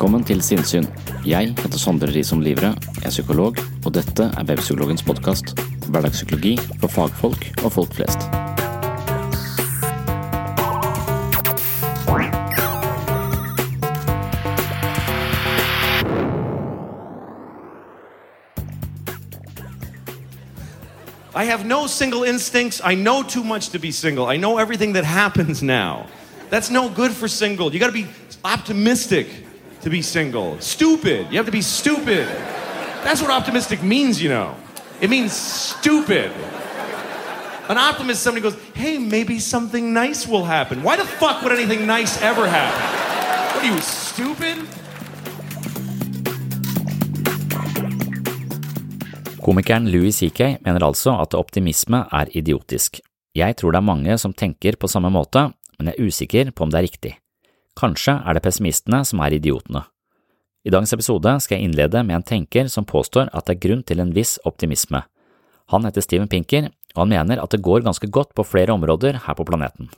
Velkommen til Sinnsyn. Jeg heter Sondre Risom Livre, er psykolog, og dette er Webpsykologens podkast. Hverdagspsykologi for fagfolk og folk flest. I have no single instincts. I know too much to be single. I know everything that happens now. That's no good for single. You got to be optimistic to be single. Stupid. You have to be stupid. That's what optimistic means, you know. It means stupid. An optimist is somebody goes, hey, maybe something nice will happen. Why the fuck would anything nice ever happen? What are you, stupid? Komikeren Louis CK mener altså at optimisme er idiotisk. Jeg tror det er mange som tenker på samme måte, men jeg er usikker på om det er riktig. Kanskje er det pessimistene som er idiotene. I dagens episode skal jeg innlede med en tenker som påstår at det er grunn til en viss optimisme. Han heter Steven Pinker, og han mener at det går ganske godt på flere områder her på planeten.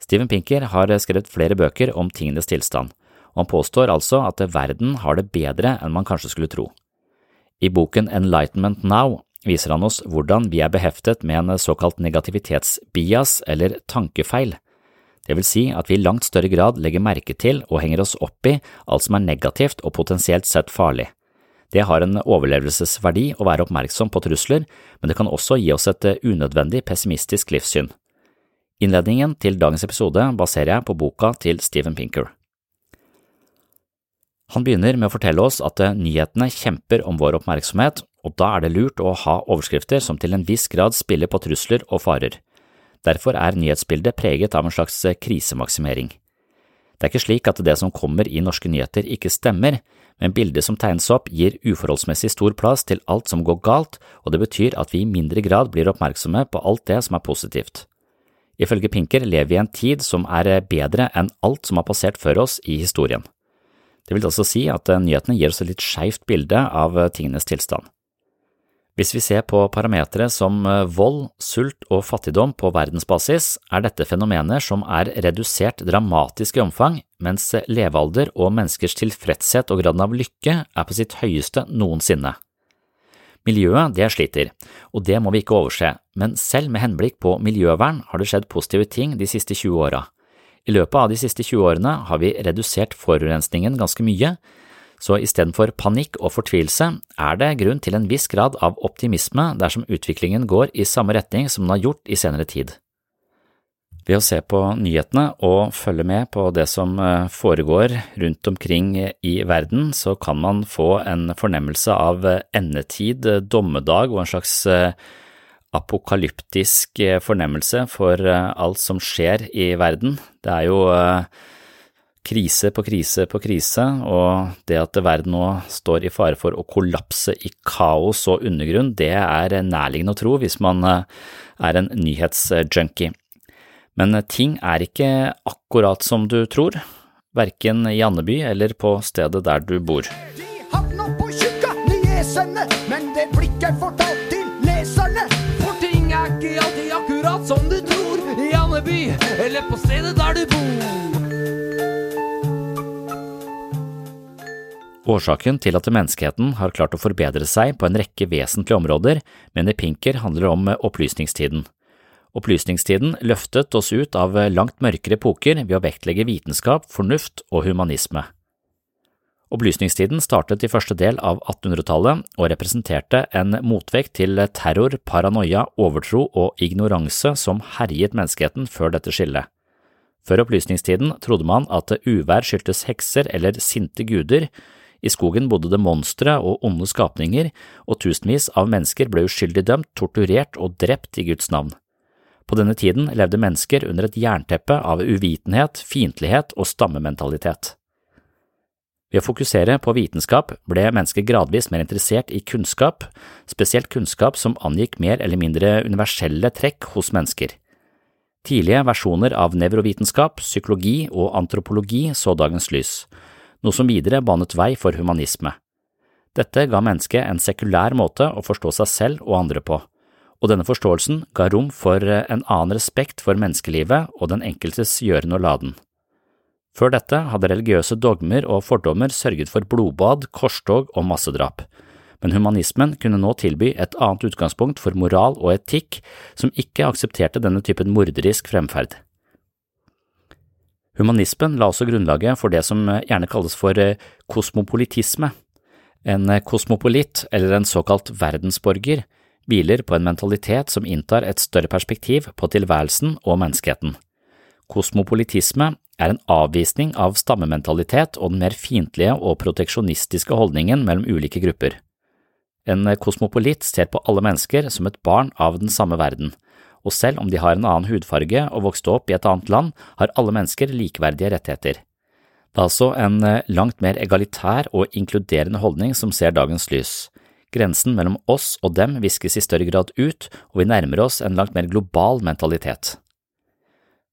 Steven Pinker har skrevet flere bøker om tingenes tilstand, og han påstår altså at verden har det bedre enn man kanskje skulle tro. I boken Enlightenment Now viser han oss hvordan vi er beheftet med en såkalt negativitetsbias eller tankefeil. Det vil si at vi i langt større grad legger merke til og henger oss opp i alt som er negativt og potensielt sett farlig. Det har en overlevelsesverdi å være oppmerksom på trusler, men det kan også gi oss et unødvendig pessimistisk livssyn. Innledningen til dagens episode baserer jeg på boka til Steven Pinker. Han begynner med å fortelle oss at nyhetene kjemper om vår oppmerksomhet, og da er det lurt å ha overskrifter som til en viss grad spiller på trusler og farer. Derfor er nyhetsbildet preget av en slags krisemaksimering. Det er ikke slik at det som kommer i norske nyheter ikke stemmer, men bildet som tegnes opp gir uforholdsmessig stor plass til alt som går galt, og det betyr at vi i mindre grad blir oppmerksomme på alt det som er positivt. Ifølge Pinker lever vi i en tid som er bedre enn alt som har passert før oss i historien. Det vil altså si at nyhetene gir oss et litt skeivt bilde av tingenes tilstand. Hvis vi ser på parametere som vold, sult og fattigdom på verdensbasis, er dette fenomener som er redusert dramatisk i omfang, mens levealder og menneskers tilfredshet og graden av lykke er på sitt høyeste noensinne. Miljøet, det sliter, og det må vi ikke overse, men selv med henblikk på miljøvern har det skjedd positive ting de siste 20 åra. I løpet av de siste 20 årene har vi redusert forurensningen ganske mye, så istedenfor panikk og fortvilelse er det grunn til en viss grad av optimisme dersom utviklingen går i samme retning som den har gjort i senere tid. Ved å se på nyhetene og følge med på det som foregår rundt omkring i verden, så kan man få en fornemmelse av endetid, dommedag og en slags apokalyptisk fornemmelse for alt som skjer i verden. Det er jo krise på krise på krise, og det at verden nå står i fare for å kollapse i kaos og undergrunn, det er nærliggende å tro hvis man eh, er en nyhetsjunkie. Men ting er ikke akkurat som du tror, verken i Andeby eller på stedet der du bor. De havna på tjukka nyhetsene, men det blir ikke fortalt til leserne. For ting er ikke alltid akkurat som du tror I Andeby eller på stedet der du bor Årsaken til at menneskeheten har klart å forbedre seg på en rekke vesentlige områder, mener Pinker handler om opplysningstiden. Opplysningstiden løftet oss ut av langt mørkere epoker ved å vektlegge vitenskap, fornuft og humanisme. Opplysningstiden startet i første del av 1800-tallet og representerte en motvekt til terror, paranoia, overtro og ignoranse som herjet menneskeheten før dette skillet. Før opplysningstiden trodde man at uvær skyldtes hekser eller sinte guder, i skogen bodde det monstre og onde skapninger, og tusenvis av mennesker ble uskyldig dømt, torturert og drept i Guds navn. På denne tiden levde mennesker under et jernteppe av uvitenhet, fiendtlighet og stammementalitet. Ved å fokusere på vitenskap ble mennesket gradvis mer interessert i kunnskap, spesielt kunnskap som angikk mer eller mindre universelle trekk hos mennesker. Tidlige versjoner av nevrovitenskap, psykologi og antropologi så dagens lys, noe som videre banet vei for humanisme. Dette ga mennesket en sekulær måte å forstå seg selv og andre på, og denne forståelsen ga rom for en annen respekt for menneskelivet og den enkeltes gjøren og laden. Før dette hadde religiøse dogmer og fordommer sørget for blodbad, korstog og massedrap, men humanismen kunne nå tilby et annet utgangspunkt for moral og etikk som ikke aksepterte denne typen morderisk fremferd. Humanismen la også grunnlaget for det som gjerne kalles for eh, kosmopolitisme. En eh, kosmopolitt, eller en såkalt verdensborger, hviler på en mentalitet som inntar et større perspektiv på tilværelsen og menneskeheten. Kosmopolitisme er en avvisning av stammementalitet og den mer fiendtlige og proteksjonistiske holdningen mellom ulike grupper. En kosmopolitt ser på alle mennesker som et barn av den samme verden, og selv om de har en annen hudfarge og vokste opp i et annet land, har alle mennesker likeverdige rettigheter. Det er altså en eh, langt mer egalitær og inkluderende holdning som ser dagens lys. Grensen mellom oss og dem viskes i større grad ut, og vi nærmer oss en langt mer global mentalitet.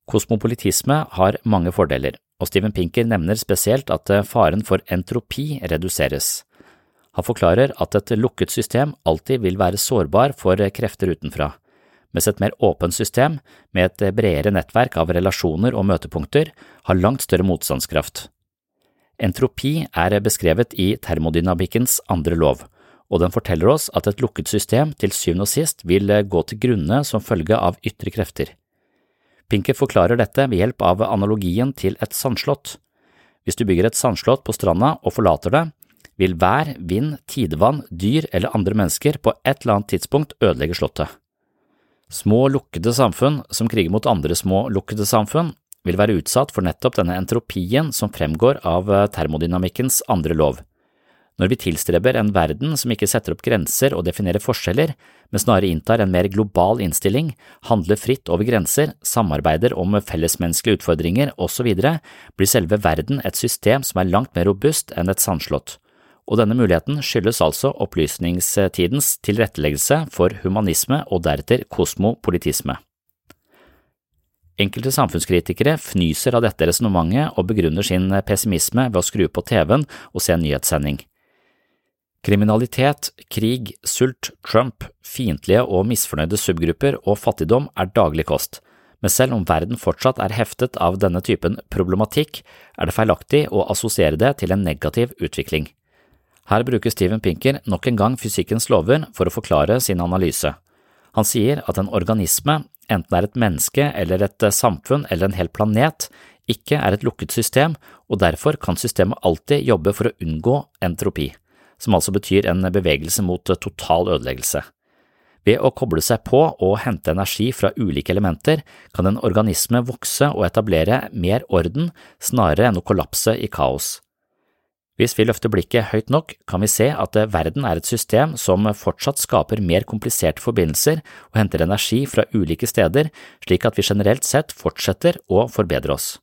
Kosmopolitisme har mange fordeler, og Steven Pinker nevner spesielt at eh, faren for entropi reduseres. Han forklarer at et lukket system alltid vil være sårbar for eh, krefter utenfra, mens et mer åpent system, med et bredere nettverk av relasjoner og møtepunkter, har langt større motstandskraft. Entropi er beskrevet i termodynamikkens andre lov, og den forteller oss at et lukket system til syvende og sist vil gå til grunne som følge av ytre krefter. Pinker forklarer dette ved hjelp av analogien til et sandslott. Hvis du bygger et sandslott på stranda og forlater det, vil vær, vind, tidevann, dyr eller andre mennesker på et eller annet tidspunkt ødelegge slottet. Små, lukkede samfunn som kriger mot andre små, lukkede samfunn, vil være utsatt for nettopp denne entropien som fremgår av eh, termodynamikkens andre lov. Når vi tilstreber en verden som ikke setter opp grenser og definerer forskjeller, men snarere inntar en mer global innstilling, handler fritt over grenser, samarbeider om fellesmenneskelige utfordringer osv., blir selve verden et system som er langt mer robust enn et sandslott og denne muligheten skyldes altså opplysningstidens tilretteleggelse for humanisme og deretter kosmopolitisme. Enkelte samfunnskritikere fnyser av dette resonnementet og begrunner sin pessimisme ved å skru på TV-en og se en nyhetssending. Kriminalitet, krig, sult, Trump, fiendtlige og misfornøyde subgrupper og fattigdom er daglig kost, men selv om verden fortsatt er heftet av denne typen problematikk, er det feilaktig å assosiere det til en negativ utvikling. Her bruker Steven Pinker nok en gang fysikkens lover for å forklare sin analyse. Han sier at en organisme, enten er et menneske eller et eh, samfunn eller en hel planet, ikke er et lukket system, og derfor kan systemet alltid jobbe for å unngå entropi, som altså betyr en bevegelse mot total ødeleggelse. Ved å koble seg på og hente energi fra ulike elementer kan en organisme vokse og etablere mer orden snarere enn å kollapse i kaos. Hvis vi løfter blikket høyt nok, kan vi se at verden er et system som fortsatt skaper mer kompliserte forbindelser og henter energi fra ulike steder, slik at vi generelt sett fortsetter å forbedre oss.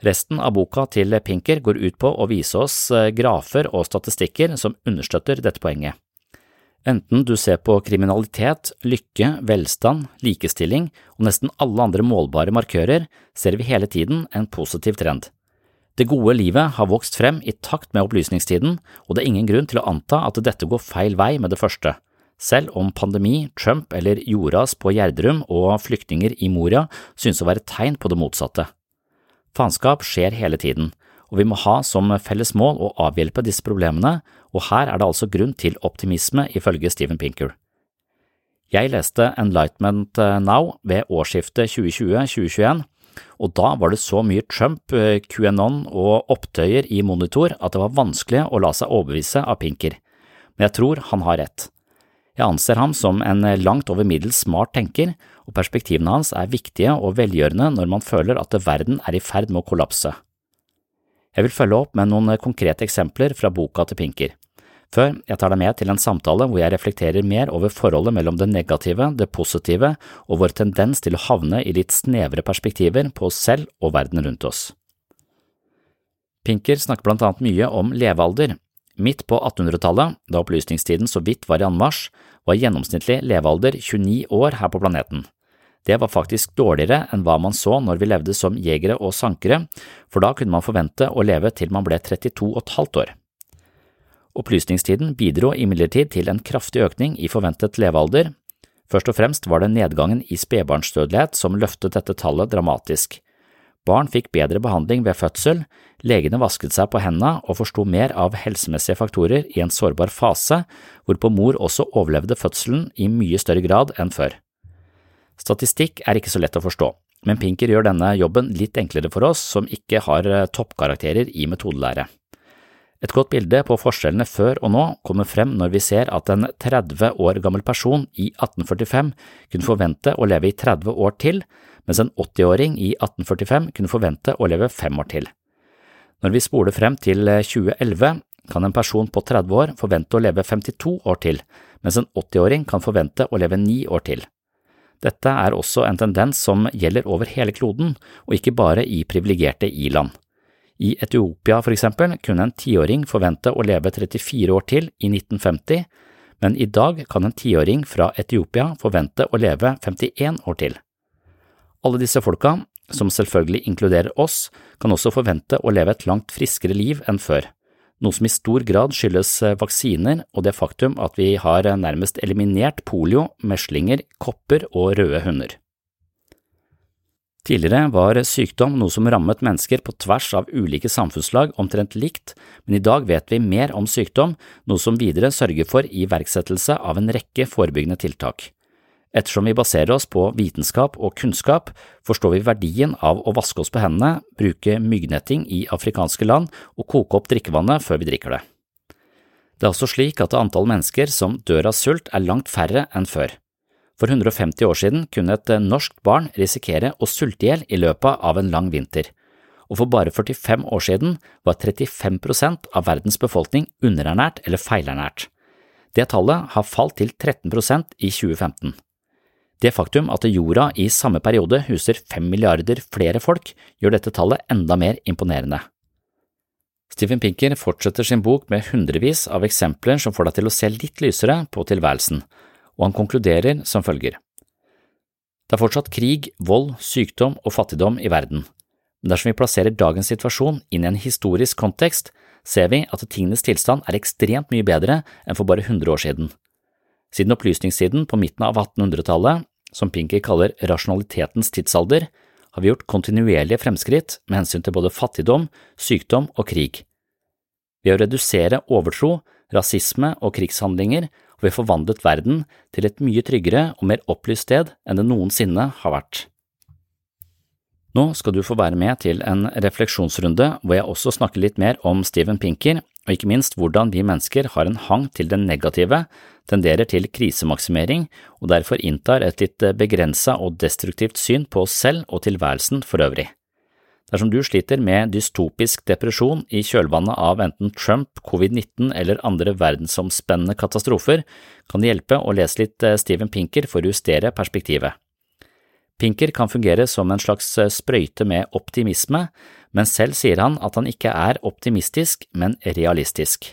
Resten av boka til Pinker går ut på å vise oss eh, grafer og statistikker som understøtter dette poenget. Enten du ser på kriminalitet, lykke, velstand, likestilling og nesten alle andre målbare markører, ser vi hele tiden en positiv trend. Det gode livet har vokst frem i takt med opplysningstiden, og det er ingen grunn til å anta at dette går feil vei med det første. Selv om pandemi, Trump eller jordras på Gjerdrum og flyktninger i Moria synes å være tegn på det motsatte. Faenskap skjer hele tiden, og vi må ha som felles mål å avhjelpe disse problemene, og her er det altså grunn til optimisme ifølge Steven Pinker. Jeg leste Enlightenment Now ved årsskiftet 2020–2021, og da var det så mye Trump, QAnon og opptøyer i monitor at det var vanskelig å la seg overbevise av Pinker, men jeg tror han har rett. Jeg anser ham som en langt over middels smart tenker, og perspektivene hans er viktige og velgjørende når man føler at verden er i ferd med å kollapse. Jeg vil følge opp med noen konkrete eksempler fra boka til Pinker. Før jeg tar deg med til en samtale hvor jeg reflekterer mer over forholdet mellom det negative, det positive og vår tendens til å havne i litt snevre perspektiver på oss selv og verden rundt oss. Pinker snakker blant annet mye om levealder. Midt på 1800-tallet, da opplysningstiden så vidt var i anmarsj, var gjennomsnittlig levealder 29 år her på planeten. Det var faktisk dårligere enn hva man så når vi levde som jegere og sankere, for da kunne man forvente å leve til man ble 32 og et halvt år. Opplysningstiden bidro imidlertid til en kraftig økning i forventet levealder. Først og fremst var det nedgangen i spedbarnsdødelighet som løftet dette tallet dramatisk. Barn fikk bedre behandling ved fødsel, legene vasket seg på hendene og forsto mer av helsemessige faktorer i en sårbar fase, hvorpå mor også overlevde fødselen i mye større grad enn før. Statistikk er ikke så lett å forstå, men Pinker gjør denne jobben litt enklere for oss som ikke har eh, toppkarakterer i metodelære. Et godt bilde på forskjellene før og nå kommer frem når vi ser at en 30 år gammel person i 1845 kunne forvente å leve i 30 år til, mens en 80-åring i 1845 kunne forvente å leve fem år til. Når vi spoler frem til 2011, eh, kan en person på 30 år forvente å leve 52 år til, mens en 80-åring kan forvente å leve 9 år til. Dette er også en tendens som gjelder over hele kloden, og ikke bare i privilegerte i-land. I Etiopia for eksempel kunne en tiåring forvente å leve 34 år til i 1950, men i dag kan en tiåring fra Etiopia forvente å leve 51 år til. Alle disse folka, som selvfølgelig inkluderer oss, kan også forvente å leve et langt friskere liv enn før noe som i stor grad skyldes eh, vaksiner og det faktum at vi har eh, nærmest eliminert polio, meslinger, kopper og røde hunder. Tidligere var sykdom noe som rammet mennesker på tvers av ulike samfunnslag omtrent likt, men i dag vet vi mer om sykdom, noe som videre sørger for iverksettelse av en rekke forebyggende tiltak. Ettersom vi baserer oss på vitenskap og kunnskap, forstår vi verdien av å vaske oss på hendene, bruke myggnetting i afrikanske land og koke opp drikkevannet før vi drikker det. Det er også slik at antall mennesker som dør av sult er langt færre enn før. For 150 år siden kunne et norsk barn risikere å sulte i hjel i løpet av en lang vinter, og for bare 45 år siden var 35 av verdens befolkning underernært eller feilernært. Det tallet har falt til 13 prosent i 2015. Det faktum at jorda i samme periode huser fem milliarder flere folk, gjør dette tallet enda mer imponerende. Stephen Pinker fortsetter sin bok med hundrevis av eksempler som får deg til å se litt lysere på tilværelsen, og han konkluderer som følger. Det er fortsatt krig, vold, sykdom og fattigdom i verden, men dersom vi plasserer dagens situasjon inn i en historisk kontekst, ser vi at tingenes tilstand er ekstremt mye bedre enn for bare 100 år siden. Siden opplysningstiden på midten av 1800-tallet som Pinker kaller rasjonalitetens tidsalder, har vi gjort kontinuerlige fremskritt med hensyn til både fattigdom, sykdom og krig. Ved å redusere overtro, rasisme og krigshandlinger har vi forvandlet verden til et mye tryggere og mer opplyst sted enn det noensinne har vært. Nå skal du få være med til en refleksjonsrunde hvor jeg også snakker litt mer om Steven Pinker og ikke minst hvordan vi mennesker har en hang til det negative, tenderer til krisemaksimering og derfor inntar et litt begrensa og destruktivt syn på oss selv og tilværelsen for øvrig. Dersom du sliter med dystopisk depresjon i kjølvannet av enten Trump, covid-19 eller andre verdensomspennende katastrofer, kan det hjelpe å lese litt eh, Steven Pinker for å justere perspektivet. Pinker kan fungere som en slags sprøyte med optimisme, men selv sier han at han ikke er optimistisk, men realistisk.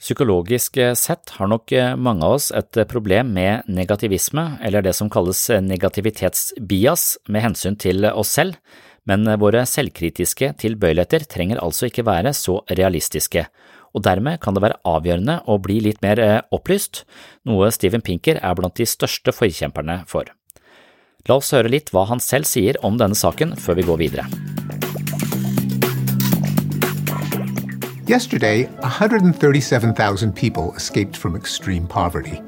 Psykologisk sett har nok mange av oss et problem med negativisme, eller det som kalles negativitetsbias med hensyn til oss selv, men våre selvkritiske tilbøyeligheter trenger altså ikke være så realistiske, og dermed kan det være avgjørende å bli litt mer opplyst, noe Steven Pinker er blant de største forkjemperne for. La oss høre litt hva han selv sier om denne saken før vi går videre. Yesterday, 137,000 people escaped from extreme poverty.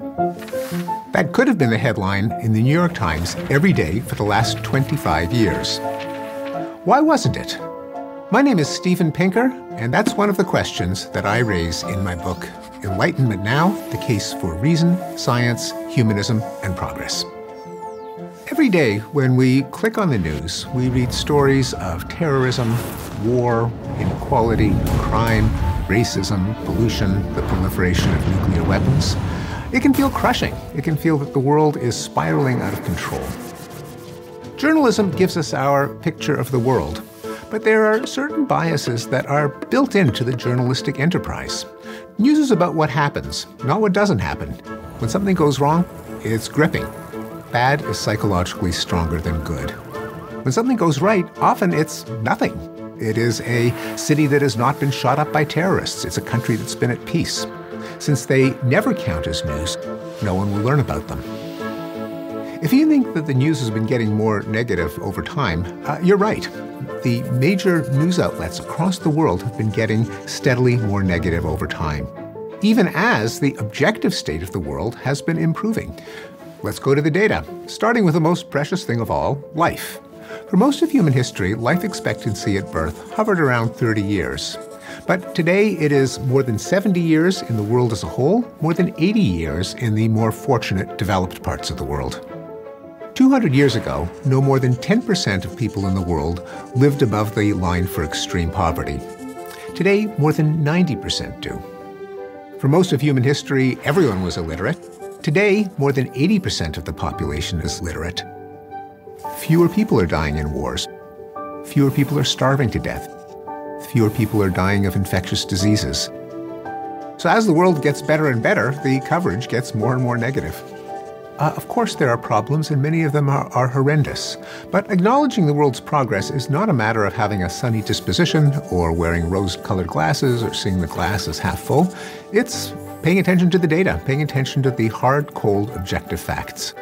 That could have been the headline in the New York Times every day for the last 25 years. Why wasn't it? My name is Stephen Pinker, and that's one of the questions that I raise in my book, Enlightenment Now The Case for Reason, Science, Humanism, and Progress. Every day when we click on the news, we read stories of terrorism, war, inequality, crime, racism, pollution, the proliferation of nuclear weapons. It can feel crushing. It can feel that the world is spiraling out of control. Journalism gives us our picture of the world, but there are certain biases that are built into the journalistic enterprise. News is about what happens, not what doesn't happen. When something goes wrong, it's gripping. Bad is psychologically stronger than good. When something goes right, often it's nothing. It is a city that has not been shot up by terrorists. It's a country that's been at peace. Since they never count as news, no one will learn about them. If you think that the news has been getting more negative over time, uh, you're right. The major news outlets across the world have been getting steadily more negative over time, even as the objective state of the world has been improving. Let's go to the data, starting with the most precious thing of all life. For most of human history, life expectancy at birth hovered around 30 years. But today it is more than 70 years in the world as a whole, more than 80 years in the more fortunate developed parts of the world. 200 years ago, no more than 10% of people in the world lived above the line for extreme poverty. Today, more than 90% do. For most of human history, everyone was illiterate. Today, more than 80% of the population is literate. Fewer people are dying in wars. Fewer people are starving to death. Fewer people are dying of infectious diseases. So, as the world gets better and better, the coverage gets more and more negative. Uh, of course, there are problems, and many of them are, are horrendous. But acknowledging the world's progress is not a matter of having a sunny disposition, or wearing rose colored glasses, or seeing the glass as half full. It's paying attention to the data, paying attention to the hard, cold, objective facts.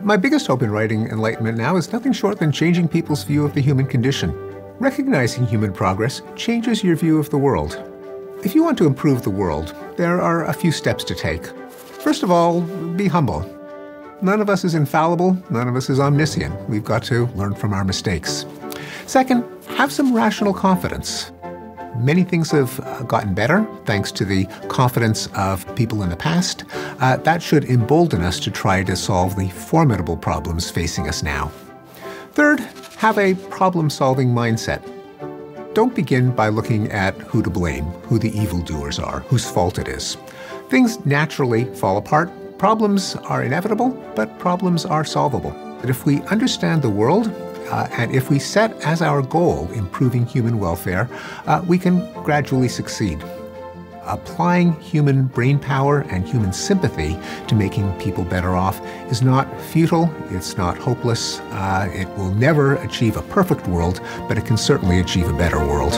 My biggest hope in writing Enlightenment Now is nothing short than changing people's view of the human condition. Recognizing human progress changes your view of the world. If you want to improve the world, there are a few steps to take. First of all, be humble. None of us is infallible, none of us is omniscient. We've got to learn from our mistakes. Second, have some rational confidence. Many things have uh, gotten better thanks to the confidence of people in the past. Uh, that should embolden us to try to solve the formidable problems facing us now. Third, have a problem solving mindset. Don't begin by looking at who to blame, who the evildoers are, whose fault it is. Things naturally fall apart. Problems are inevitable, but problems are solvable. And if we understand the world, uh, and if we set as our goal improving human welfare, uh, we can gradually succeed. Applying human brain power and human sympathy to making people better off is not futile, it's not hopeless, uh, it will never achieve a perfect world, but it can certainly achieve a better world.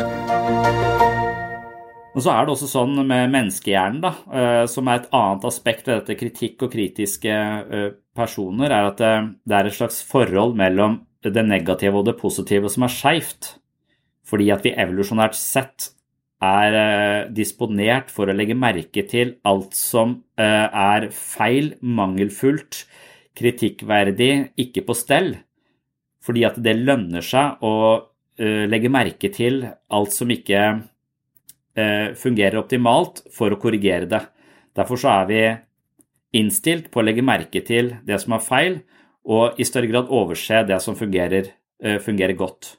Og så er det også sånn med menneskehjernen, da, eh, som er et annet aspekt ved dette kritikk og kritiske eh, personer, er at det, det er et slags forhold mellom det negative og det positive som er skeivt. Fordi at vi evolusjonært sett er eh, disponert for å legge merke til alt som eh, er feil, mangelfullt, kritikkverdig, ikke på stell. Fordi at det lønner seg å eh, legge merke til alt som ikke fungerer optimalt, for å korrigere det. Derfor så er vi innstilt på å legge merke til det som er feil, og i større grad overse det som fungerer, eh, fungerer godt.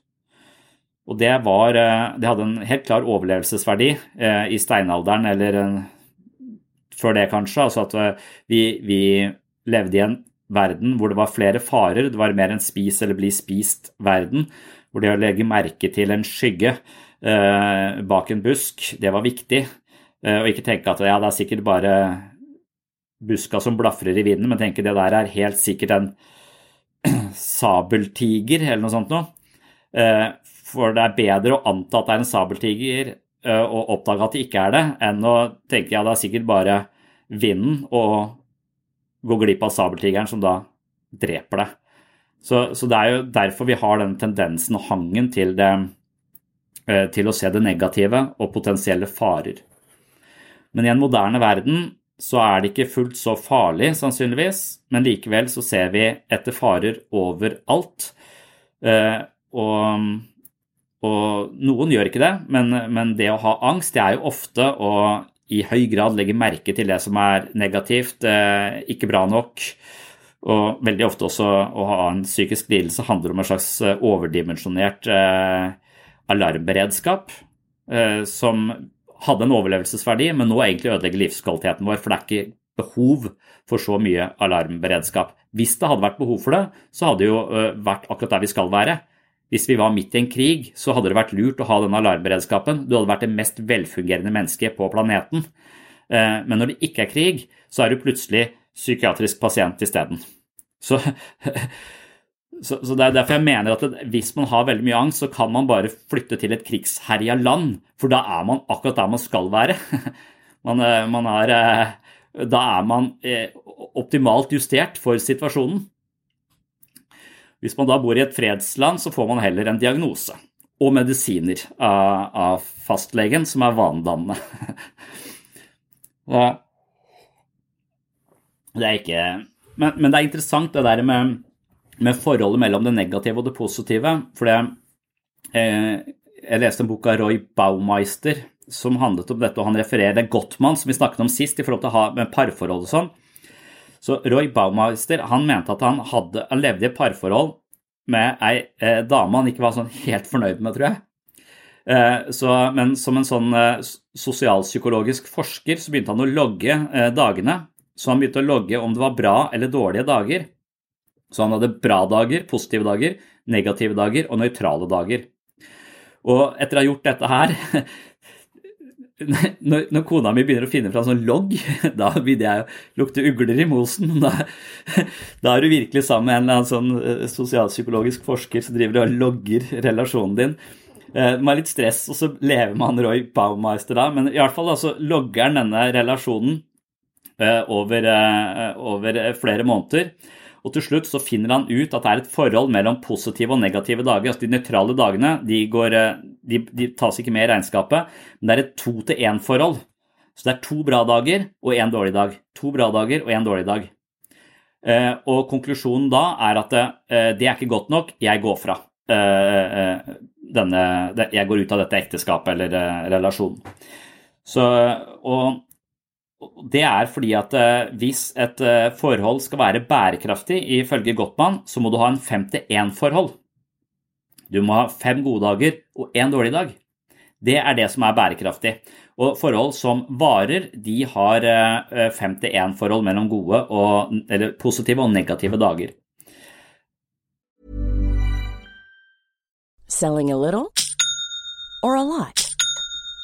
Og det, var, eh, det hadde en helt klar overlevelsesverdi eh, i steinalderen, eller før det kanskje. Altså at vi, vi, levde i en verden hvor det var flere farer. Det var mer en spis eller bli spist-verden. hvor det å legge merke til en skygge bak en busk, det var viktig. Og ikke tenke at ja, det er sikkert bare buska som blafrer i vinden, men tenker det der er helt sikkert en sabeltiger eller noe sånt noe. Eh, for det er bedre å anta at det er en sabeltiger eh, og oppdage at det ikke er det, enn å tenke ja, det er sikkert bare vinden og gå glipp av sabeltigeren som da dreper deg. Så, så, det er jo derfor vi har den tendensen og hangen til, det, eh, til å se det negative og potensielle farer. Men i en moderne verden så er det ikke fullt så farlig, sannsynligvis, men likevel så ser vi etter farer overalt. Eh, og, og noen gjør ikke det, men, men, det å ha angst, det er jo ofte å i høy grad legge merke til det som er negativt, eh, ikke bra nok. Og veldig ofte også å ha en psykisk lidelse handler om en slags eh, overdimensjonert alarmberedskap som hadde en overlevelsesverdi, men nå egentlig ødelegger livskvaliteten vår. For det er ikke behov for så mye alarmberedskap. Hvis det hadde vært behov for det, så hadde det jo vært akkurat der vi skal være. Hvis vi var midt i en krig, så hadde det vært lurt å ha den alarmberedskapen. Du hadde vært det mest velfungerende mennesket på planeten. Men når det ikke er krig, så er du plutselig psykiatrisk pasient isteden. Så Så, så, Det er derfor jeg mener at det, hvis man har veldig mye angst, så kan man bare flytte til et krigsherja land. For da er man akkurat der man skal være. Man, eh, man er, eh, da er man eh, optimalt justert for situasjonen. Hvis man da bor i et fredsland, så får man heller en diagnose og medisiner av, av fastlegen, som er vanedannende. det er ikke men, men det er interessant det der med med forholdet mellom det negative og det positive. For det, eh, jeg leste en bok av Roy Baumeister som handlet om dette, og han refererer det Gottmann, som vi snakket om sist, i forhold til å ha med parforhold og sånn. Så Roy Baumeister han mente at han, hadde, han levde i et parforhold med ei eh, dame han ikke var sånn helt fornøyd med, tror jeg. Eh, så, men som en sånn eh, sosialpsykologisk forsker så begynte han å logge eh, dagene. Så han begynte å logge om det var bra eller dårlige dager. Så han hadde bra dager, positive dager, negative dager og nøytrale dager. Og etter å ha gjort dette her når, når, kona mi begynner å finne fram sånn logg, da begynner jeg å lukte ugler i mosen. Da, da, er du virkelig sammen med en eller annen sånn eh, sosialpsykologisk forsker som driver og logger relasjonen din. Eh, det var litt stress, og så lever man Roy Baumeister da. Men i hvert fall altså, logger han denne relasjonen eh, over, over flere måneder. Og til slutt så finner han ut at det er et forhold mellom positive og negative dager. Altså De nøytrale dagene de, går, eh, de, de, tas ikke med i regnskapet, men det er et to-til-én-forhold. Så det er to bra dager og én dårlig dag. To bra dager og én dårlig dag. Eh, og konklusjonen da er at eh, det er ikke godt nok, jeg går fra. Denne, jeg går ut av dette ekteskapet eller relasjonen. Så, og det er fordi at eh, hvis et eh, forhold skal være bærekraftig ifølge Gottmann, så må du ha en 5-til-1-forhold. Du må ha fem gode dager og én dårlig dag. Det er det som er bærekraftig. Og forhold som varer, de har 5-til-1-forhold eh, mellom gode og, eller positive og negative dager. Selling a little or a lot?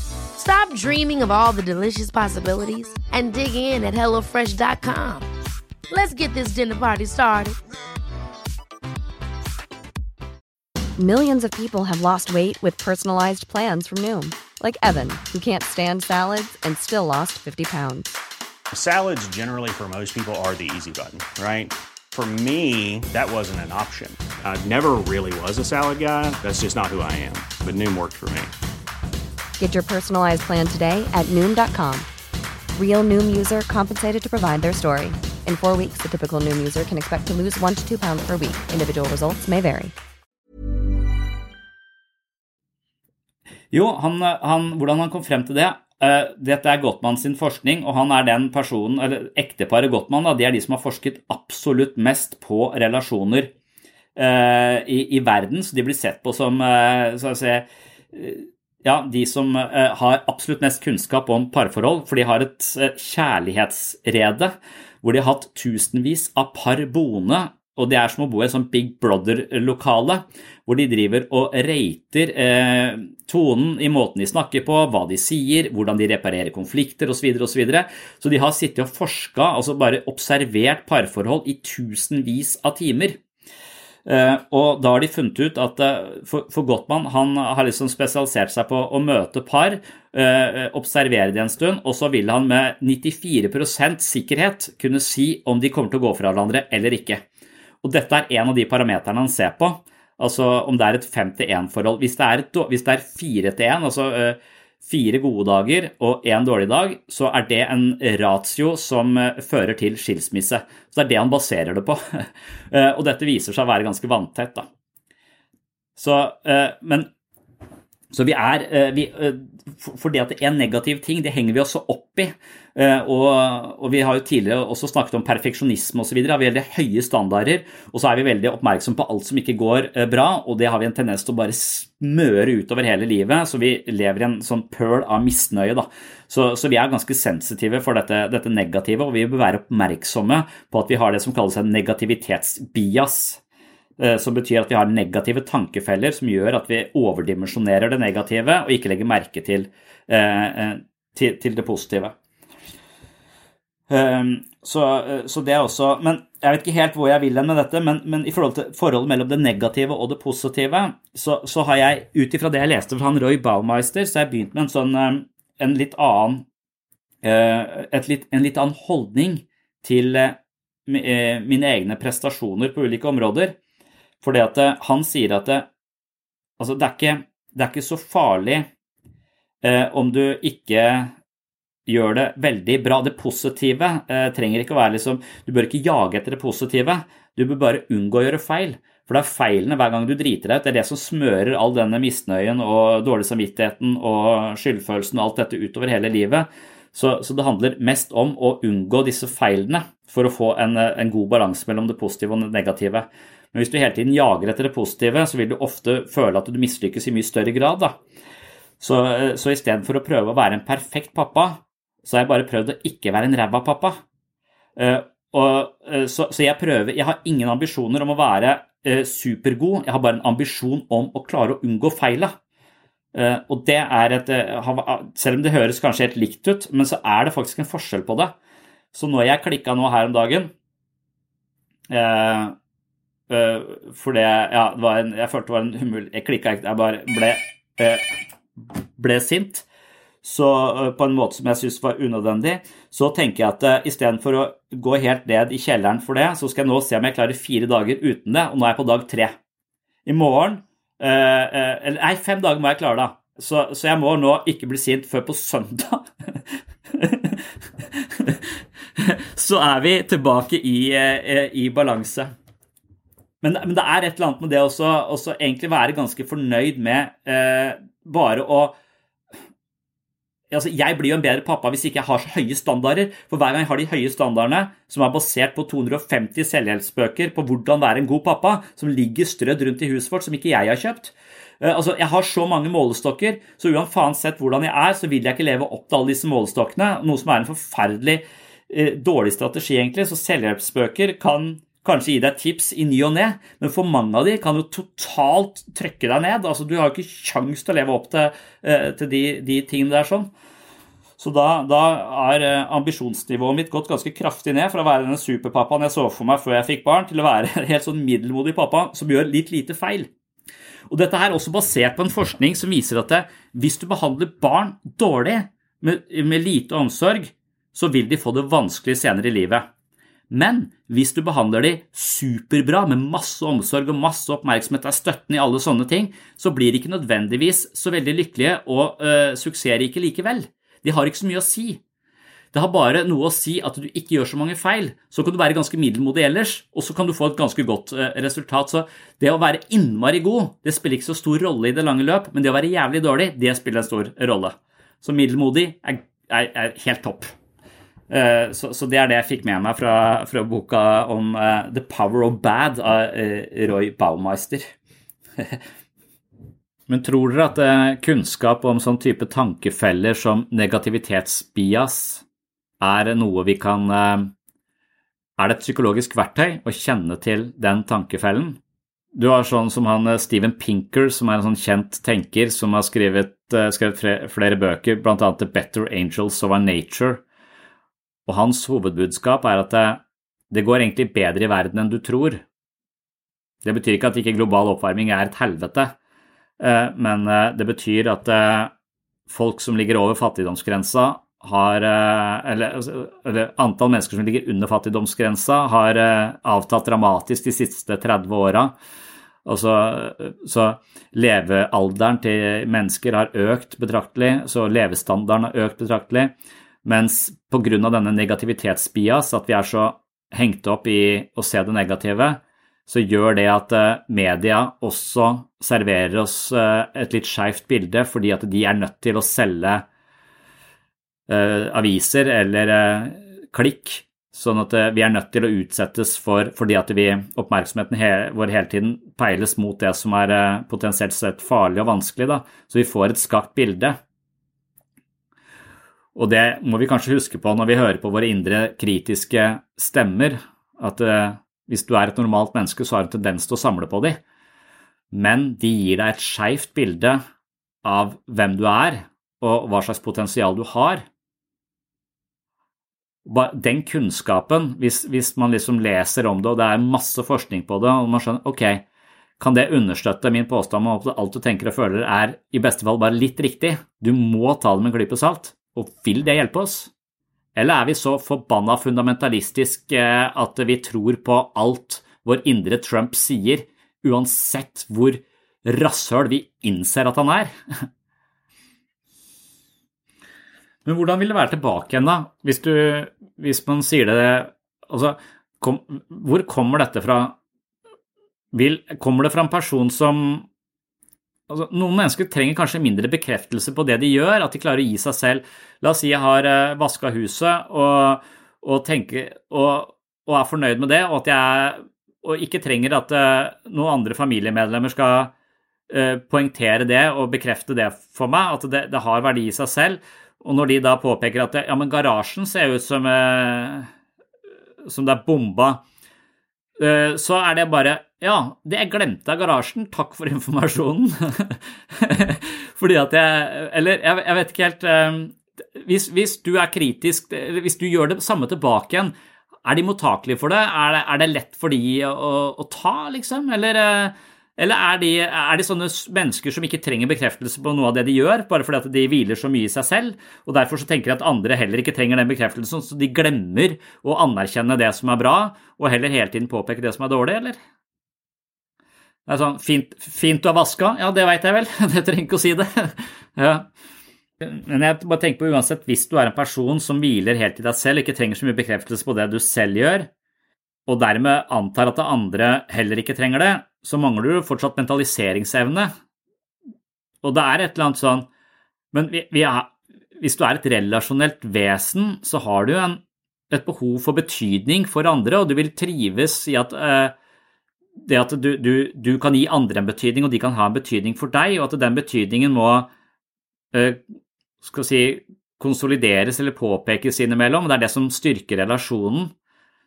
Stop dreaming of all the delicious possibilities and dig in at HelloFresh.com. Let's get this dinner party started. Millions of people have lost weight with personalized plans from Noom, like Evan, who can't stand salads and still lost 50 pounds. Salads, generally, for most people, are the easy button, right? For me, that wasn't an option. I never really was a salad guy. That's just not who I am. But Noom worked for me. Get your personalized plan today at Noom.com. Real Noom user compensated to provide their story. In four weeks, the typical Noom user can expect to lose one to two pounds per week. Individual results may vary. Jo, han, han, hvordan han kom frem til det uh, Dette er Gottmann sin forskning, og han er den personen, eller ekteparet Gottmann, da, de er de som har forsket absolutt mest på relasjoner uh, i, i, verden. Så de blir sett på som uh, så å si, ja, de som har absolutt mest kunnskap om parforhold, for de har et kjærlighetsrede hvor de har hatt tusenvis av par boende og det er som å bo i et sånt Big Brother-lokale, hvor de driver og rater eh, tonen i måten de snakker på, hva de sier, hvordan de reparerer konflikter osv. Så, videre, og så, så de har sittet og forska, altså bare observert parforhold i tusenvis av timer. Eh, og da har de funnet ut at eh, for, Gottmann han har liksom spesialisert seg på å møte par, eh, observere de en stund, og så vil han med 94% sikkerhet kunne si om de kommer til å gå fra hverandre eller ikke. Og dette er en av de parameterne han ser på. Altså om det er et 5-1-forhold. Hvis, hvis, det er 4-1, altså uh, fire gode dager og én dårlig dag, så er det en ratio som uh, fører til skilsmisse. Så det er det han baserer det på. uh, og dette viser seg å være ganske vanntett. Da. Så, men så vi er vi, For det at det er en negativ ting, det henger vi også opp i. Eh, og, og, vi har jo tidligere også snakket om perfeksjonisme osv. Vi har veldig høye standarder, og så er vi veldig oppmerksom på alt som ikke går eh, bra, og det har vi en tendens til å bare smøre utover hele livet, så vi lever i en sånn pøl av misnøye. da. Så, så vi er ganske sensitive for dette, dette, negative, og vi bør være oppmerksomme på at vi har det som kalles en negativitetsbias eh, som betyr at vi har negative tankefeller som gjør at vi overdimensjonerer det negative og ikke legger merke til, til, til det positive. Så, eh, så, det er også Men jeg vet ikke helt hvor jeg vil hen med dette, men, men, i forhold til forholdet mellom det negative og det positive, så, så har jeg ut ifra det jeg leste fra han Roy Baumeister, så har jeg begynt med en sånn eh, en litt annen eh, litt, en litt annen holdning til mine egne prestasjoner på ulike områder. Fordi at han sier at det, altså det, er ikke, det er ikke så farlig om du ikke gjør det veldig bra. Det positive eh, trenger ikke å være liksom Du bør ikke jage etter det positive. Du bør bare unngå å gjøre feil. For det er feilene hver gang du driter deg ut. Det er det som smører all denne misnøyen og dårlig samvittigheten og skyldfølelsen og alt dette utover hele livet. Så, så, det handler mest om å unngå disse feilene for å få en, en god balanse mellom det positive og det negative. Men hvis du hele tiden jager etter det positive, så vil du ofte føle at du mislykkes i mye større grad. Da. Så, så istedenfor å prøve å være en perfekt pappa, så har jeg bare prøvd å ikke være en ræva pappa. Uh, og, uh, så, så, jeg prøver Jeg har ingen ambisjoner om å være supergod, jeg har bare en ambisjon om å klare å unngå feila. og det er et Selv om det høres kanskje helt likt ut, men så er det faktisk en forskjell på det. Så når jeg klikka nå her om dagen For det Ja, det var en, jeg følte det var en umulig Jeg klikka ikke, jeg bare ble, ble sint så, uh, på en måte som jeg syns var unødvendig, så tenker jeg at uh, istedenfor å gå helt ned i kjelleren for det, så skal jeg nå se om jeg klarer fire dager uten det, og nå er jeg på dag tre. I morgen uh, uh, Eller nei, fem dager må jeg klare, da. Så, så jeg må nå ikke bli sint før på søndag. så er vi tilbake i, i balanse. Men, men, det er et eller annet med det å egentlig være ganske fornøyd med bare å altså, Jeg blir jo en bedre pappa hvis ikke jeg har så høye standarder. For hver gang jeg har de høye standardene, som er basert på 250 selvhjelpsbøker på hvordan være en god pappa, som ligger strødd rundt i huset vårt, som ikke jeg har kjøpt uh, altså, Jeg har så mange målestokker, så uansett hvordan jeg er, så vil jeg ikke leve opp til alle disse målestokkene. Noe som er en forferdelig uh, dårlig strategi, egentlig. Så selvhjelpsbøker kan kanskje gi deg tips i ny og ne, men for mange av de kan jo totalt trykke deg ned. Altså, du har jo ikke kjangs til å leve opp til, eh, til de, de, tingene der sånn. Så da, da, er eh, ambisjonsnivået mitt gått ganske kraftig ned fra å være denne superpappaen jeg så for meg før jeg fikk barn, til å være en helt sånn middelmodig pappa som gjør litt lite feil. Og dette er også basert på en forskning som viser at det, hvis du behandler barn dårlig, med, med lite omsorg, så vil de få det vanskelig senere i livet. Men hvis du behandler de superbra med masse omsorg og masse oppmerksomhet, er støtten i alle sånne ting, så blir de ikke nødvendigvis så veldig lykkelige og øh, suksessrike likevel. De har ikke så mye å si. Det har bare noe å si at du ikke gjør så mange feil. Så kan du være ganske middelmodig ellers, og så kan du få et ganske godt uh, resultat. Så det å være innmari god, det spiller ikke så stor rolle i det lange løp, men det å være jævlig dårlig, det spiller en stor rolle. Så middelmodig er, er, er helt topp. Eh, så, så, det er det jeg fikk med meg fra, fra boka om uh, The Power of Bad av uh, Roy Baumeister. Men tror dere at kunnskap om sånn type tankefeller som negativitetsbias er noe vi kan Er det et psykologisk verktøy å kjenne til den tankefellen? Du har sånn som han Steven Pinker, som er en sånn kjent tenker som har skrevet, skrevet flere bøker, bl.a. The Better Angels of Our Nature og hans hovedbudskap er at det, det går egentlig bedre i verden enn du tror. Det betyr ikke at ikke global oppvarming er et helvete, eh, men eh, det betyr at eh, folk som ligger over fattigdomsgrensa, har eller, altså, eller, antall mennesker som ligger under fattigdomsgrensa, har avtatt dramatisk de siste 30 åra. Altså, så levealderen til mennesker har økt betraktelig, så levestandarden har økt betraktelig. Mens pga. denne negativitetsbias, at vi er så hengt opp i å se det negative, så gjør det at eh, media også serverer oss eh, et litt skeivt bilde, fordi at de er nødt til å selge uh, aviser eller klikk, sånn at vi er nødt til å utsettes for fordi at vi, oppmerksomheten vår hele tiden peiles mot det som er potensielt sett farlig og vanskelig, da. så vi får et skakt bilde. Og det må vi kanskje huske på når vi hører på våre indre kritiske stemmer, at uh, hvis du er et normalt menneske, så har du tendens til å samle på de. Men de gir deg et skeivt bilde av hvem du er, og hva slags potensial du har. Den kunnskapen, hvis, hvis man liksom leser om det, og det er masse forskning på det, og man skjønner ok, kan det understøtte min påstand om at alt du tenker og føler er i beste fall bare litt riktig? Du må ta det med en klype salt. Og vil det hjelpe oss? Eller er vi så forbanna fundamentalistisk at vi tror på alt vår indre Trump sier, uansett hvor rasshøl vi innser at han er? Men hvordan vil det være tilbake igjen, da, hvis, du, hvis man sier det Altså, kom, hvor kommer dette fra? Vil, kommer det fra en person som altså, Noen mennesker trenger kanskje mindre bekreftelse på det de gjør, at de klarer å gi seg selv La oss si jeg har uh, eh, vaska huset og, og, tenker, og, og, er fornøyd med det, og at jeg og ikke trenger at uh, noen andre familiemedlemmer skal uh, poengtere det og bekrefte det for meg, at det, det, har verdi i seg selv. Og når de da påpeker at ja, men garasjen ser ut som, som det er bomba, så er det bare ja, det jeg glemte av garasjen. Takk for informasjonen. Fordi at jeg Eller jeg, jeg vet ikke helt um, hvis, hvis, du er kritisk, hvis du gjør det samme tilbake igjen, er de mottakelige for det? Er det, er det lett for de å, å ta, liksom? Eller, eh, eller er, de, er, de, sånne mennesker som ikke trenger bekreftelse på noe av det de gjør, bare fordi at de hviler så mye i seg selv, og derfor så tenker de at andre heller ikke trenger den bekreftelsen, så de glemmer å anerkjenne det som er bra, og heller hele tiden påpeke det som er dårlig, eller? Det er sånn Fint, fint du har vaska? Ja, det veit jeg vel. Jeg trenger ikke å si det. ja. Men jeg bare tenker på uansett, hvis du er en person som hviler helt i deg selv, ikke trenger så mye bekreftelse på det du selv gjør, og dermed antar at det andre heller ikke trenger det, så mangler du fortsatt mentaliseringsevne. Og det er et eller annet sånn Men vi, vi er, hvis du er et relasjonelt vesen, så har du en, et behov for betydning for andre, og du vil trives i at uh, det at du, du, du, kan gi andre en betydning, og de kan ha en betydning for deg, og at den betydningen må uh, skal si, konsolideres eller påpekes innimellom. Det er det som styrker relasjonen.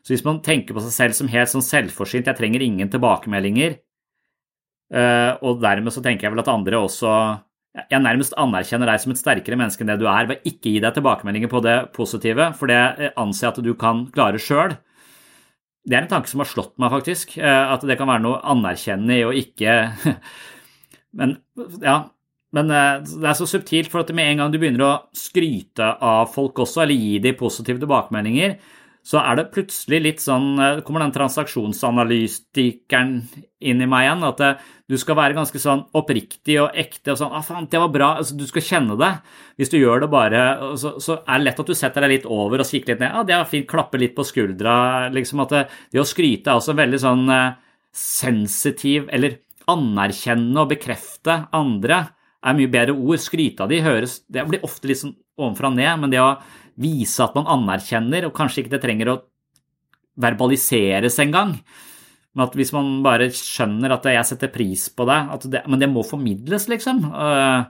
Så hvis man tenker på seg selv som helt sånn selvforsynt, jeg trenger ingen tilbakemeldinger, uh, og dermed så tenker jeg vel at andre også jeg nærmest anerkjenner deg som et sterkere menneske enn det du er, ved ikke gi deg tilbakemeldinger på det positive, for det anser jeg at du kan klare sjøl. Det er en tanke som har slått meg, faktisk. At det kan være noe anerkjennende i å ikke Men ja, men det er så subtilt, for at med en gang du begynner å skryte av folk også, eller gi dem positive tilbakemeldinger, så er det plutselig litt sånn eh, kommer den transaksjonsanalytikeren inn i meg igjen. At eh, du skal være ganske sånn oppriktig og ekte og sånn ah, faen, det var bra. Altså, du skal kjenne det. Hvis du gjør det bare, så, så, er det lett at du setter deg litt over og kikker litt ned. Ja, ah, det er fint. Klappe litt på skuldra. liksom at det, det å skryte er også veldig sånn sensitiv, eller anerkjenne og bekrefte andre er mye bedre ord. Skryte av de høres Det blir ofte litt sånn ovenfra og ned, men det å vise at man anerkjenner, og kanskje ikke det trenger å verbaliseres engang. Men at hvis man bare skjønner at jeg setter pris på det, det Men det må formidles, liksom. Eh,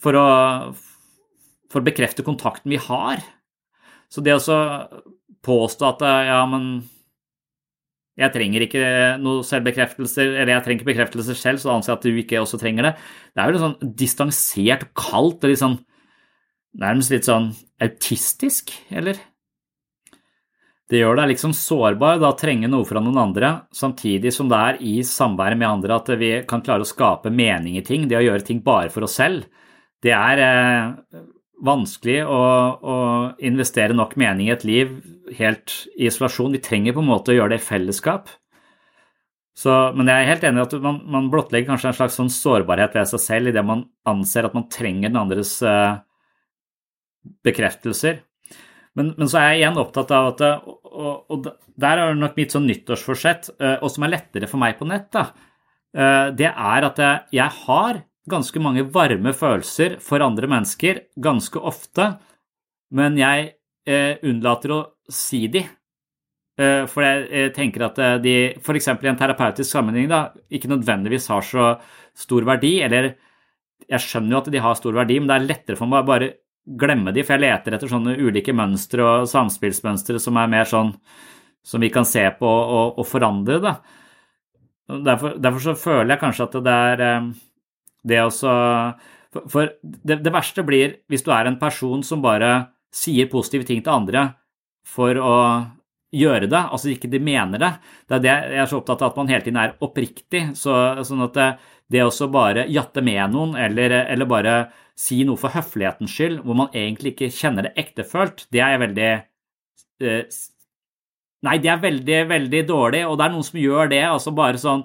for å, for å bekrefte kontakten vi har. Så det å påstå at eh, ja, men jeg trenger ikke noe selvbekreftelser, eller jeg trenger ikke bekreftelser selv, så anser jeg at du ikke også trenger det. Det er jo litt sånn distansert og kaldt og litt sånn nærmest litt sånn autistisk, eller? Det gjør deg liksom sårbar da trenge noe fra noen andre, samtidig som det er i samværet med andre at vi kan klare å skape mening i ting. Det å gjøre ting bare for oss selv, det er eh, vanskelig å, å, investere nok mening i et liv helt i isolasjon. Vi trenger på en måte å gjøre det i fellesskap. Så, men jeg er helt enig i at man, man, blottlegger kanskje en slags sånn sårbarhet ved seg selv idet man anser at man trenger den andres eh, bekreftelser. Men, men, så er jeg igjen opptatt av at Og, og der er nok mitt sånn nyttårsforsett, eh, og som er lettere for meg på nett, da, eh, det er at jeg, jeg har ganske mange varme følelser for andre mennesker ganske ofte, men jeg eh, unnlater å si de. Eh, for jeg tenker at de f.eks. i en terapeutisk sammenheng da, ikke nødvendigvis har så stor verdi, eller jeg skjønner jo at de har stor verdi, men det er lettere for meg å bare glemme de, for jeg leter etter sånne ulike mønstre og samspillsmønstre som er mer sånn som vi kan se på og, og forandre. Da. Derfor, derfor, så føler jeg kanskje at det er eh, det også For, for det, det, verste blir hvis du er en person som bare sier positive ting til andre for å gjøre det, altså ikke de mener det. Det er det jeg er så opptatt av at man hele tiden er oppriktig. Så, sånn at det, å bare jatte med noen eller, eller bare si noe for høflighetens skyld, hvor man egentlig ikke kjenner det ektefølt, det er veldig eh, Nei, det er veldig, veldig dårlig, og det er noen som gjør det, altså bare sånn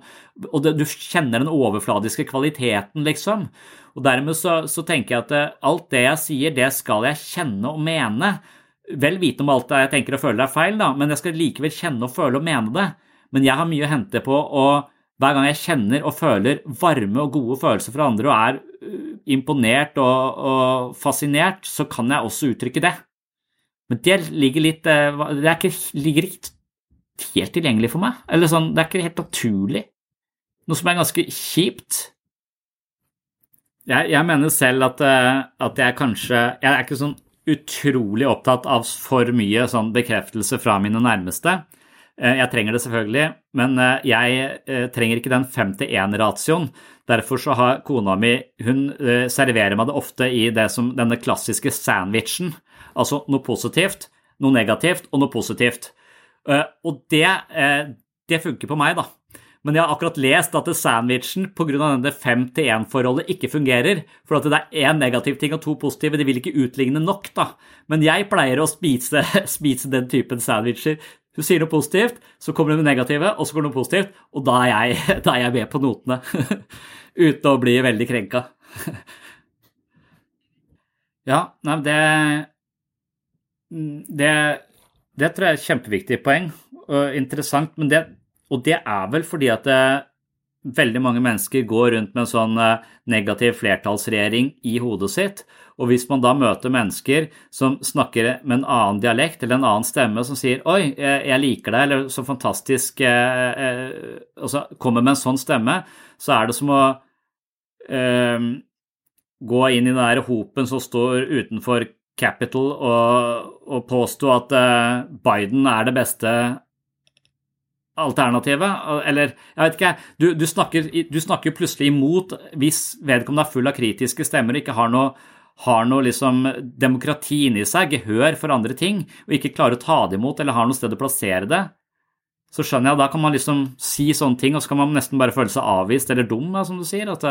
Og det, du kjenner den overfladiske kvaliteten, liksom. Og dermed så, så, tenker jeg at eh, alt det jeg sier, det skal jeg kjenne og mene. Vel vite om alt jeg tenker og føler er feil, da, men jeg skal likevel kjenne og føle og mene det. Men jeg har mye å hente på å hver gang jeg kjenner og føler varme og gode følelser fra andre og er uh, imponert og, og fascinert, så kan jeg også uttrykke det. Men det ligger litt uh, Det ikke, ligger ikke helt tilgjengelig for meg. Eller sånn, det er ikke helt naturlig. Noe som er ganske kjipt. Jeg, jeg mener selv at, uh, at, jeg kanskje Jeg er ikke sånn utrolig opptatt av for mye sånn bekreftelse fra mine nærmeste. Eh, jeg trenger det selvfølgelig, men eh, jeg eh, trenger ikke den fem til én-ratioen. Derfor så har kona mi Hun serverer meg det ofte i det som denne klassiske sandwichen. Altså noe positivt, noe negativt og noe positivt. Og det, det funker på meg, da. Men jeg har akkurat lest at sandwichen pga. denne fem-til-én-forholdet ikke fungerer. For at det er én negativ ting og to positive. De vil ikke utligne nok, da. Men jeg pleier å spise, spise den typen sandwicher du sier noe positivt, så kommer det med negative, og så kommer det noe positivt, og da er jeg, da er jeg med på notene. Uten å bli veldig krenka. ja, nei, det, det Det tror jeg er et kjempeviktig poeng, og interessant. Men det, og det er vel fordi at det, veldig mange mennesker går rundt med en sånn eh, negativ flertallsregjering i hodet sitt. Og hvis man da møter mennesker som snakker med en annen dialekt eller en annen stemme, som sier 'oi, jeg liker deg', eller 'så fantastisk' eh, eh, altså kommer med en sånn stemme, så er det som å eh, gå inn i den der hopen som står utenfor Capital og, og påstå at eh, Biden er det beste alternativet. Eller jeg vet ikke, du, du, snakker, du snakker plutselig imot hvis vedkommende er full av kritiske stemmer og ikke har noe har noe liksom demokrati inni seg, gehør for andre ting, og ikke klarer å ta det imot eller har noe sted å plassere det, så skjønner jeg, at da kan man liksom si sånne ting, og så kan man nesten bare føle seg avvist eller dum, da, som du sier. at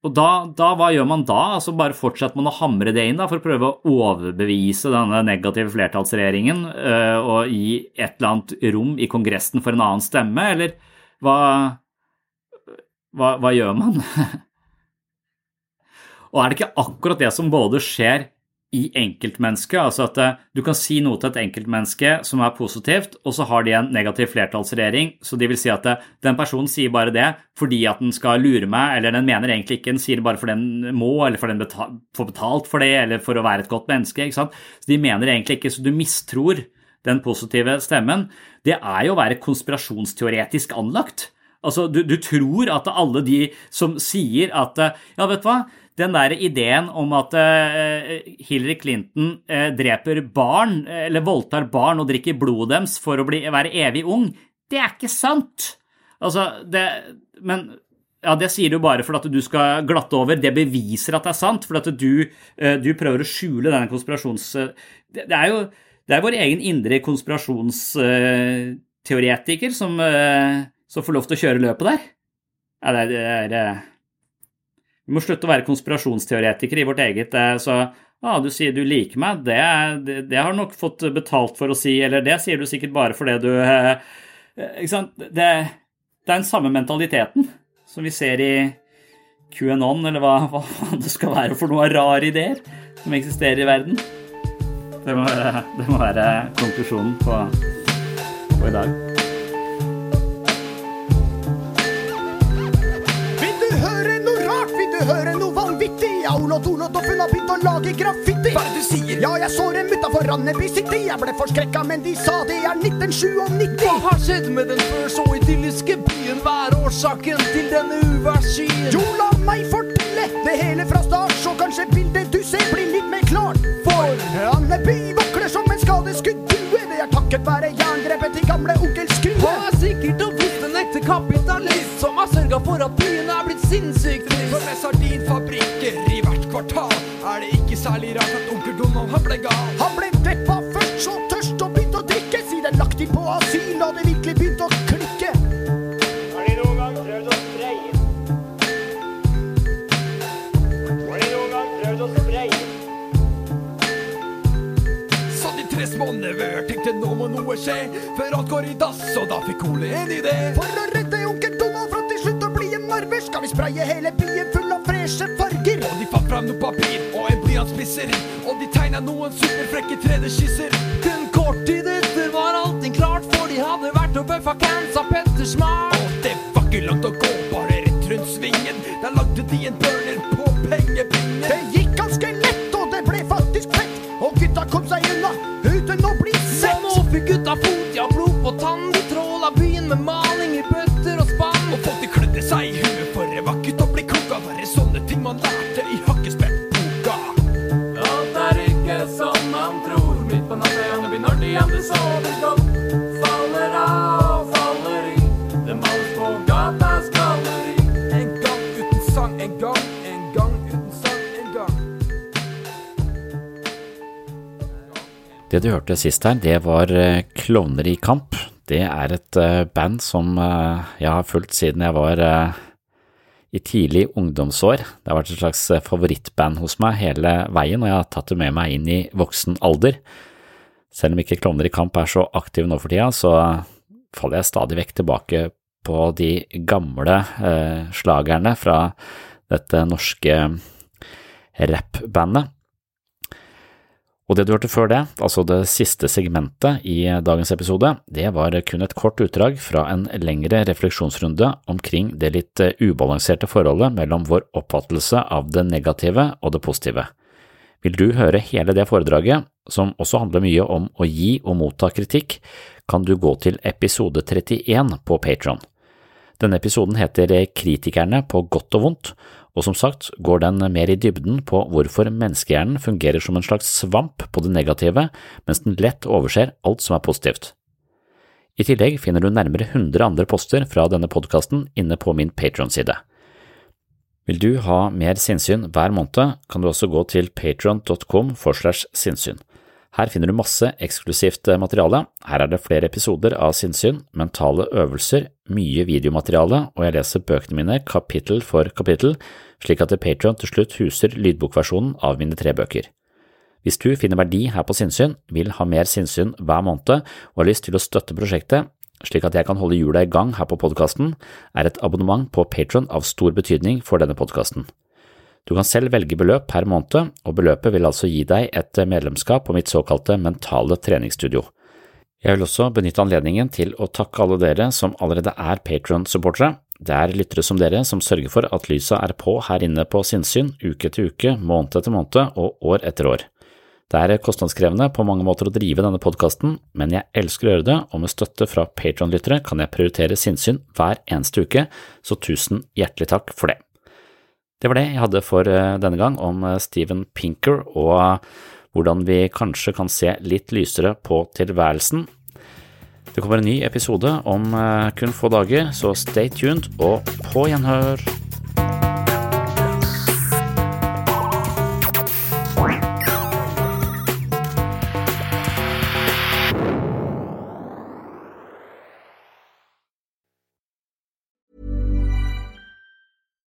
og da, da, hva gjør man da? Altså Bare fortsetter man å hamre det inn da, for å prøve å overbevise denne negative flertallsregjeringen øh, og gi et eller annet rom i Kongressen for en annen stemme, eller hva, hva, hva gjør man? og er det ikke akkurat det som både skjer i enkeltmennesket. Altså at eh, du kan si noe til et enkeltmenneske som er positivt, og så har de en negativ flertallsregjering. Så de vil si at eh, den personen sier bare det fordi at den skal lure meg, eller den mener egentlig ikke, den sier det bare fordi den må, eller fordi den betal, får betalt for det, eller for å være et godt menneske. ikke sant? Så de mener egentlig ikke, så du mistror den positive stemmen. Det er jo å være konspirasjonsteoretisk anlagt. Altså, du, du, tror at alle de som sier at eh, Ja, vet du hva, den der ideen om at eh, Hillary Clinton eh, dreper barn, eller voldtar barn og drikker blodet deres for å bli, være evig ung, det er ikke sant. Altså, det Men ja, det sier du bare for at du skal glatte over. Det beviser at det er sant, for at du, du prøver å skjule denne konspirasjons... Det er jo det er vår egen indre konspirasjonsteoretiker som, som får lov til å kjøre løpet der. Ja, det det er vi må slutte å være konspirasjonsteoretikere i vårt eget. Eh, så ja, du sier du liker meg, det, det, det har du nok fått betalt for å si, eller det sier du sikkert bare fordi du eh, eh, Ikke sant? Det, det er den samme mentaliteten som vi ser i QAnon, eller hva, hva det skal være for noen rare ideer som eksisterer i verden. Det må, det må være konklusjonen på, på i dag. Aulo Dolo Doffen har begynt å lage graffiti. Hva er det du sier? Ja, jeg så dem utafor Randeby City. Jeg ble forskrekka, men de sa det er 1997. Hva har skjedd med den før så idylliske byen? Hva er årsaken til denne uværsskyen? Jo, la meg fortelle det hele fra start, så kanskje bildet du ser blir litt mer klart. For Randeby vakler som en skadeskudd due. Det er takket være jerngrepet til gamle onkel Skrue. Hva er sikkert og visst en ekte kapitalist som har sørga for at byen er blitt sinnssykt trist. For med sardinfabrikker særlig rart at onkel Donald han ble gal. Han ble deppa først, så tørst og begynte å drikke. Siden lagt inn på asyl og det virkelig begynte å klikke. Har de noen gang prøvd å spreie? Har de noen gang prøvd å spreie? Så de tre smånevøer tenkte nå må noe skje, før alt går i dass, og da fikk Ole en idé. For å redde onkel Donald fra til slutt å bli en narver, skal vi spraye hele byen full av freshe farger. Og de fant fram noe papir og blyantspisser, og de tegna noen superfrekke 3D-skisser. Kun kort tid etter var allting klart, for de hadde vært og bøffa cans av Petter Smart. Og det var ikke langt å gå, bare rett rundt svingen. Der lagde de en burner på pengebingen. Det gikk ganske lett, og det ble faktisk fett. Og gutta kom seg unna uten å bli Så sett. nå fikk gutta fot, ja blod på tann. Andeby når sover godt. Faller av faller i. Det males på gatas galleri. En gang uten sang, en gang, en gang uten sang, en gang. Det du hørte sist her, det var eh, Klovner i kamp. Det er et eh, band som eh, jeg har fulgt siden jeg var i tidlig ungdomsår. Det har vært et slags favorittband hos meg hele veien, og jeg har tatt det med meg inn i voksen alder. Selv om ikke Klovner i kamp er så aktiv nå for tida, så faller jeg stadig vekk tilbake på de gamle eh, slagerne fra dette norske rappbandet. Og det du hørte før det, altså det siste segmentet i dagens episode, det var kun et kort utdrag fra en lengre refleksjonsrunde omkring det litt eh, ubalanserte forholdet mellom vår oppfattelse av det negative og det positive. Vil du høre hele det foredraget, som også handler mye om å gi og motta kritikk, kan du gå til episode 31 på Patron. Denne episoden heter Kritikerne på godt og vondt, og som sagt går den mer i dybden på hvorfor menneskehjernen fungerer som en slags svamp på det negative, mens den lett overser alt som er positivt. I tillegg finner du nærmere 100 andre poster fra denne podkasten inne på min Patron-side. Vil du ha mer sinnssyn hver måned, kan du også gå til patron.com for slash sinnssyn. Her finner du masse eksklusivt eh, materiale. Her er det flere episoder av sinnssyn, mentale øvelser, mye videomateriale, og jeg leser bøkene mine kapittel for kapittel, slik at Patron til slutt huser lydbokversjonen av mine tre bøker. Hvis du finner verdi her på sinnssyn, vil ha mer sinnssyn hver måned og har lyst til å støtte prosjektet, slik at jeg kan holde hjula i gang her på podkasten, er et abonnement på Patron av stor betydning for denne podkasten. Du kan selv velge beløp per måned, og beløpet vil altså gi deg et medlemskap på mitt såkalte mentale treningsstudio. Jeg vil også benytte anledningen til å takke alle dere som allerede er Patron-supportere. Det er lyttere som dere som sørger for at lysa er på her inne på sinnssyn uke til uke, måned etter måned og år etter år. Det er kostnadskrevende på mange måter å drive denne podkasten, men jeg elsker å gjøre det, og med støtte fra Patron-lyttere kan jeg prioritere sinnssyn hver eneste uke, så tusen hjertelig takk for det. Det var det jeg hadde for eh, denne gang om eh, Steven Pinker og hvordan vi kanskje kan se litt lysere på tilværelsen. Det kommer en ny episode om eh, kun få dager, så stay tuned og på gjenhør!